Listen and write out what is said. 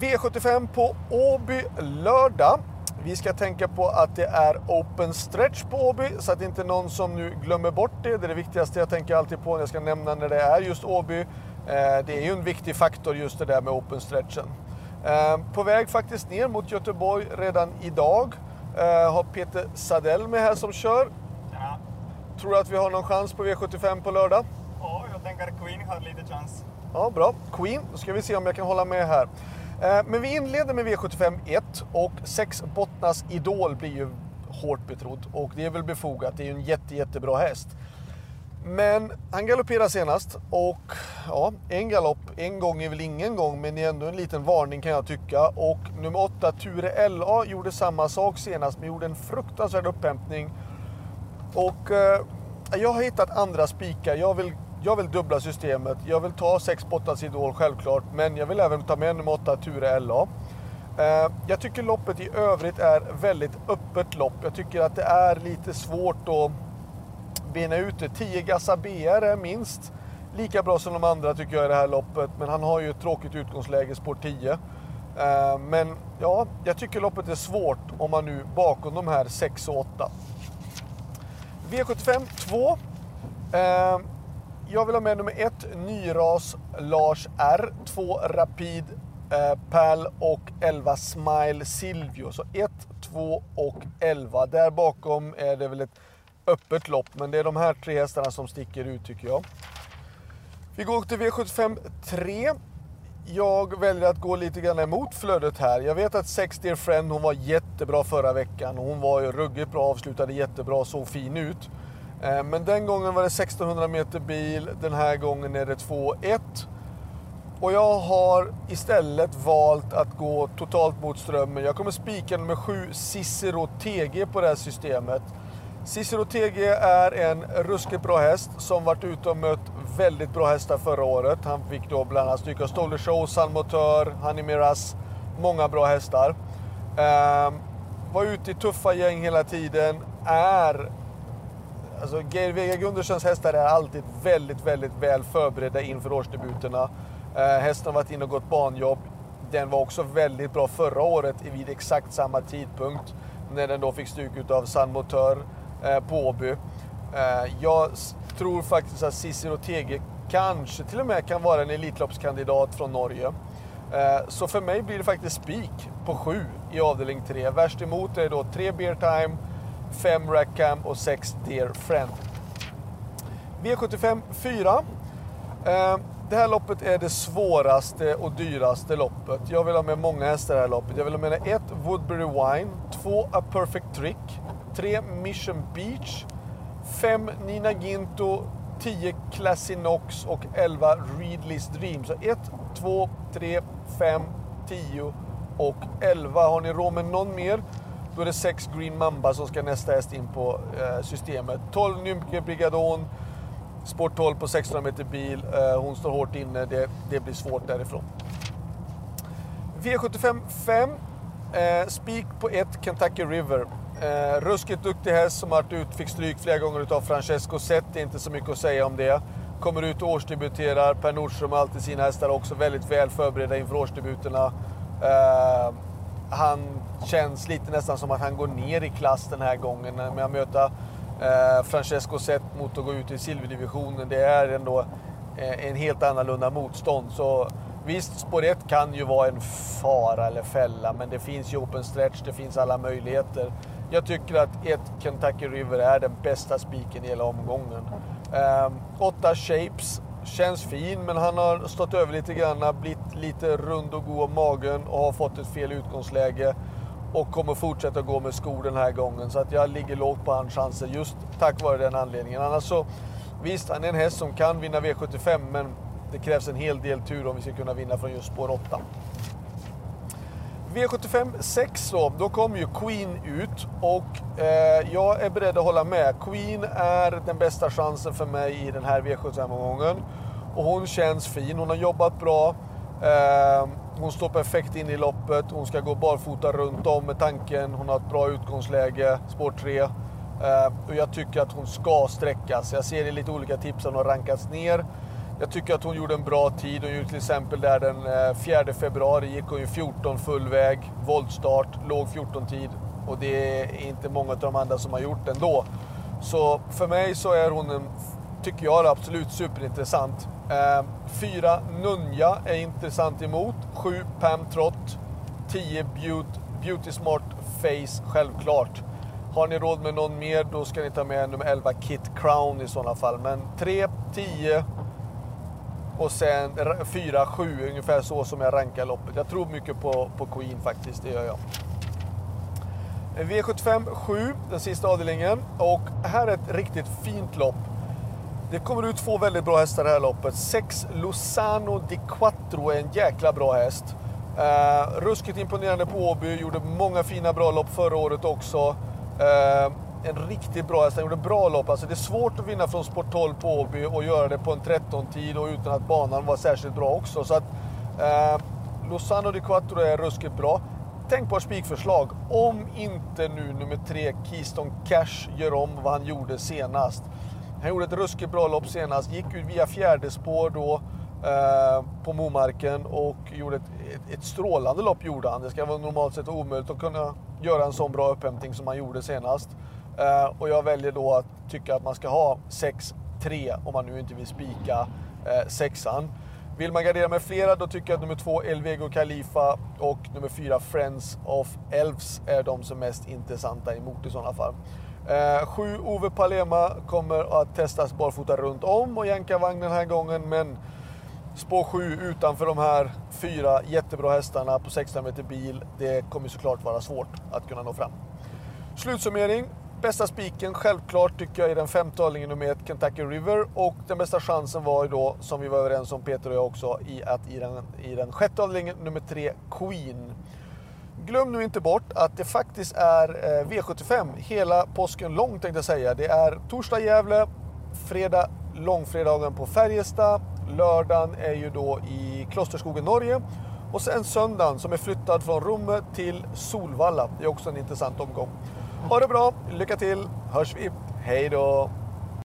V75 på Åby lördag. Vi ska tänka på att det är open stretch på Åby så att inte någon som nu glömmer bort det. Det är det viktigaste jag tänker alltid på när jag ska nämna när det är just Åby. Eh, det är ju en viktig faktor just det där med open stretchen. Eh, på väg faktiskt ner mot Göteborg redan idag. Eh, har Peter Sadell med här som kör. Ja, Tror du att vi har någon chans på V75 på lördag? ja jag tänker Queen har lite chans. Ja, bra. Queen. Då ska vi se om jag kan hålla med här. Eh, men vi inleder med V75 1 och 6 Bottnas Idol blir ju hårt betrodd och det är väl befogat. Det är ju en jätte, jättebra häst. Men han galopperade senast och ja, en galopp, en gång är väl ingen gång, men det är ändå en liten varning kan jag tycka. Och nummer 8, Ture LA, gjorde samma sak senast, men gjorde en fruktansvärd upphämtning. Och eh, jag har hittat andra spikar. Jag vill, jag vill dubbla systemet. Jag vill ta 6 Bottas Idol självklart, men jag vill även ta med nummer 8, Ture LA. Eh, jag tycker loppet i övrigt är väldigt öppet lopp. Jag tycker att det är lite svårt att bena ut det. 10 Gassa BR är minst lika bra som de andra tycker jag i det här loppet. Men han har ju ett tråkigt utgångsläge, spår 10. Eh, men ja, jag tycker loppet är svårt om man nu bakom de här 6 och 8. V75 2. Jag vill ha med nummer 1, Nyras Lars R. 2 Rapid eh, Pal och 11 Smile Silvio. Så 1, 2 och 11. Där bakom är det väl ett öppet lopp, men det är de här tre hästarna som sticker ut tycker jag. Vi går till V75 3. Jag väljer att gå lite grann emot flödet här. Jag vet att Sex Dear Friend, hon var jättebra förra veckan. Hon var ju ruggigt bra, avslutade jättebra, såg fin ut. Eh, men den gången var det 1600 meter bil, den här gången är det 2.1. Och jag har istället valt att gå totalt mot strömmen. Jag kommer spika nummer 7 Cicero TG på det här systemet. Cicero TG är en ruskigt bra häst som varit ute och mött väldigt bra hästar förra året. Han fick då bland annat stryka Stoller Show, San Motör, Honey Miras, många bra hästar. Ehm, var ute i tuffa gäng hela tiden, är Alltså Geir Vega Gundersens hästar är alltid väldigt, väldigt väl förberedda inför årsdebuterna. Eh, hästen har varit inne och gått banjobb. Den var också väldigt bra förra året vid exakt samma tidpunkt när den då fick stryk av San Motör eh, på Åby. Eh, jag tror faktiskt att Cicero Tege kanske till och med kan vara en Elitloppskandidat från Norge. Eh, Så för mig blir det faktiskt spik på 7 i avdelning 3. Värst emot är då 3 Beer Time, 5 Rackham och 6 Dear Friend. V75 4. Eh, det här loppet är det svåraste och dyraste loppet. Jag vill ha med många hästar i det här loppet. Jag vill ha med 1 Woodbury Wine, 2 A Perfect Trick, 3 Mission Beach, 5 Nina Ginto, 10 Classy Knox och 11 Readley's Dream. Så 1, 2, 3, 5, 10 och 11. Har ni råd med någon mer? Då är det sex Green Mamba som ska nästa häst in på eh, systemet. 12 Nymke Brigadon, Sport 12 på 600 meter bil. Eh, hon står hårt inne, det, det blir svårt därifrån. V75 5. Eh, spik på 1 Kentucky River. Eh, ruskigt duktig häst som har varit ut, fick stryk flera gånger utav Francesco Zet. Det är inte så mycket att säga om det. Kommer ut och årsdebuterar. Per Nordström har alltid sina hästar också väldigt väl förberedda inför årsdebuterna. Eh, han känns lite nästan som att han går ner i klass den här gången. Med att möta eh, Francesco Zet mot att gå ut i silverdivisionen. Det är ändå eh, en helt annorlunda motstånd. Så visst, spår 1 kan ju vara en fara eller fälla, men det finns ju open stretch, det finns alla möjligheter. Jag tycker att ett Kentucky River är den bästa spiken i hela omgången. Eh, åtta Shapes känns fin, men han har stått över lite grann, blivit lite rund och god om magen och har fått ett fel utgångsläge och kommer fortsätta gå med skor den här gången. Så att jag ligger lågt på hans chanser just tack vare den anledningen. Annars så, visst, han är en häst som kan vinna V75, men det krävs en hel del tur om vi ska kunna vinna från just spår 8. V75 6 då, då kommer ju Queen ut och eh, jag är beredd att hålla med. Queen är den bästa chansen för mig i den här V75-omgången. Och hon känns fin, hon har jobbat bra. Ehm, hon står perfekt in i loppet, hon ska gå barfota runt om med tanken. Hon har ett bra utgångsläge, spår 3. Ehm, och jag tycker att hon ska sträckas. Jag ser i lite olika tips att hon har rankats ner. Jag tycker att hon gjorde en bra tid. Hon gjorde till exempel där den eh, 4 februari gick hon ju 14 full väg, voltstart, låg 14-tid. Och det är inte många av de andra som har gjort det ändå. Så för mig så är hon en, tycker jag absolut superintressant. Eh, fyra Nunja är intressant emot. Sju Pam Trott. 10 Beauty, Beauty Smart Face, självklart. Har ni råd med någon mer då ska ni ta med nummer 11 Kit Crown i sådana fall. Men 3, 10 och sen 4, 7 ungefär så som jag rankar loppet. Jag tror mycket på, på Queen faktiskt, det gör jag. V75 7, den sista avdelningen. Och här är ett riktigt fint lopp. Det kommer ut två väldigt bra hästar i det här loppet. 6 Lozano di Quattro är en jäkla bra häst. Uh, ruskigt imponerande på Åby, gjorde många fina bra lopp förra året också. Uh, en riktigt bra häst, han gjorde bra lopp. Alltså det är svårt att vinna från Sport 12 på Åby och göra det på en 13-tid och utan att banan var särskilt bra också. Så att eh, Lozano di Quattro är ruskigt bra. Tänkbart spikförslag om inte nu nummer tre Keystone Cash gör om vad han gjorde senast. Han gjorde ett ruskigt bra lopp senast, gick ut via fjärde spår då eh, på Momarken och gjorde ett, ett, ett, strålande lopp gjorde han. Det ska vara normalt sett omöjligt att kunna göra en sån bra upphämtning som han gjorde senast. Eh, och jag väljer då att tycka att man ska ha 6-3 om man nu inte vill spika eh, sexan. Vill man gardera med flera då tycker jag att nummer två Elvego Khalifa och nummer fyra Friends of Elves är de som är mest intressanta emot i sådana fall. Eh, sju Ove Palema kommer att testas barfota runt om och jänka vagn den här gången men spår 7 utanför de här fyra jättebra hästarna på 16 meter bil, det kommer såklart vara svårt att kunna nå fram. Slutsummering. Bästa spiken självklart tycker jag är den femte avdelningen, nummer ett Kentucky River och den bästa chansen var ju då, som vi var överens om Peter och jag också, i att i den, i den sjätte avdelningen, nummer tre Queen. Glöm nu inte bort att det faktiskt är eh, V75 hela påsken lång tänkte jag säga. Det är torsdag Gävle, fredag långfredagen på Färjestad, lördagen är ju då i Klosterskogen Norge och sen söndagen som är flyttad från Romme till Solvalla. Det är också en intressant omgång. Ha det bra, lycka till, hörs vi. Hej då!